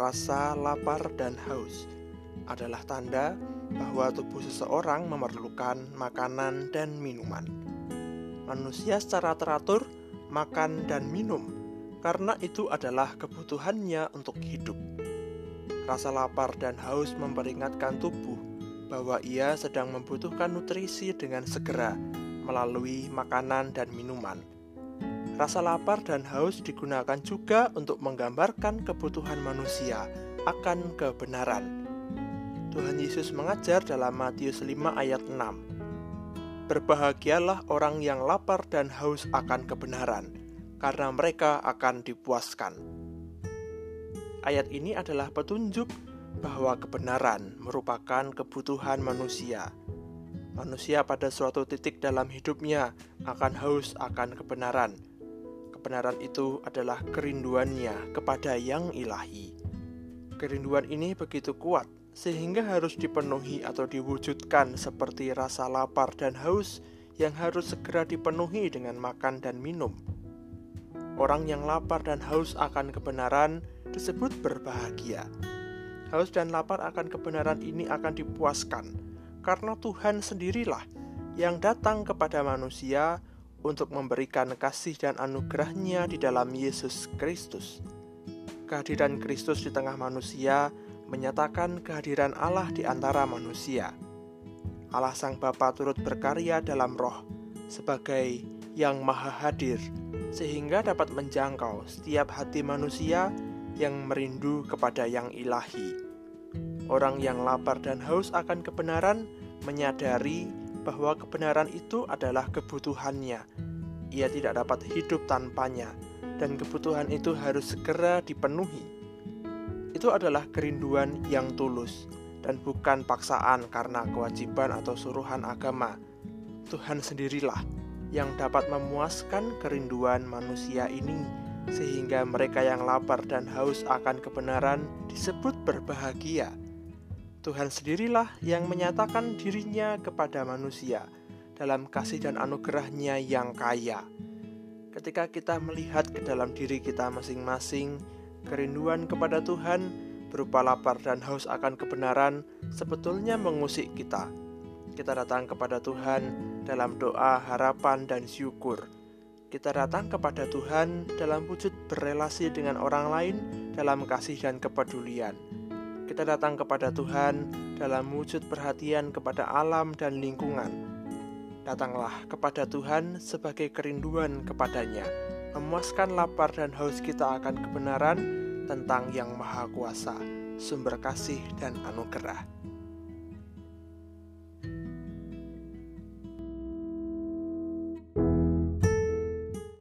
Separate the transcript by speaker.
Speaker 1: rasa lapar dan haus adalah tanda bahwa tubuh seseorang memerlukan makanan dan minuman. Manusia secara teratur makan dan minum karena itu adalah kebutuhannya untuk hidup. Rasa lapar dan haus memperingatkan tubuh bahwa ia sedang membutuhkan nutrisi dengan segera melalui makanan dan minuman. Rasa lapar dan haus digunakan juga untuk menggambarkan kebutuhan manusia akan kebenaran. Tuhan Yesus mengajar dalam Matius 5 ayat 6. Berbahagialah orang yang lapar dan haus akan kebenaran, karena mereka akan dipuaskan. Ayat ini adalah petunjuk bahwa kebenaran merupakan kebutuhan manusia. Manusia pada suatu titik dalam hidupnya akan haus akan kebenaran kebenaran itu adalah kerinduannya kepada yang ilahi. Kerinduan ini begitu kuat sehingga harus dipenuhi atau diwujudkan seperti rasa lapar dan haus yang harus segera dipenuhi dengan makan dan minum. Orang yang lapar dan haus akan kebenaran disebut berbahagia. Haus dan lapar akan kebenaran ini akan dipuaskan karena Tuhan sendirilah yang datang kepada manusia untuk memberikan kasih dan anugerahnya di dalam Yesus Kristus. Kehadiran Kristus di tengah manusia menyatakan kehadiran Allah di antara manusia. Allah Sang Bapa turut berkarya dalam roh sebagai yang maha hadir sehingga dapat menjangkau setiap hati manusia yang merindu kepada yang ilahi. Orang yang lapar dan haus akan kebenaran menyadari bahwa kebenaran itu adalah kebutuhannya. Ia tidak dapat hidup tanpanya, dan kebutuhan itu harus segera dipenuhi. Itu adalah kerinduan yang tulus dan bukan paksaan karena kewajiban atau suruhan agama. Tuhan sendirilah yang dapat memuaskan kerinduan manusia ini, sehingga mereka yang lapar dan haus akan kebenaran disebut berbahagia Tuhan sendirilah yang menyatakan dirinya kepada manusia dalam kasih dan anugerahnya yang kaya. Ketika kita melihat ke dalam diri kita masing-masing, kerinduan kepada Tuhan berupa lapar dan haus akan kebenaran sebetulnya mengusik kita. Kita datang kepada Tuhan dalam doa, harapan, dan syukur. Kita datang kepada Tuhan dalam wujud berelasi dengan orang lain dalam kasih dan kepedulian kita datang kepada Tuhan dalam wujud perhatian kepada alam dan lingkungan. Datanglah kepada Tuhan sebagai kerinduan kepadanya, memuaskan lapar dan haus kita akan kebenaran tentang Yang Maha Kuasa, sumber kasih dan anugerah.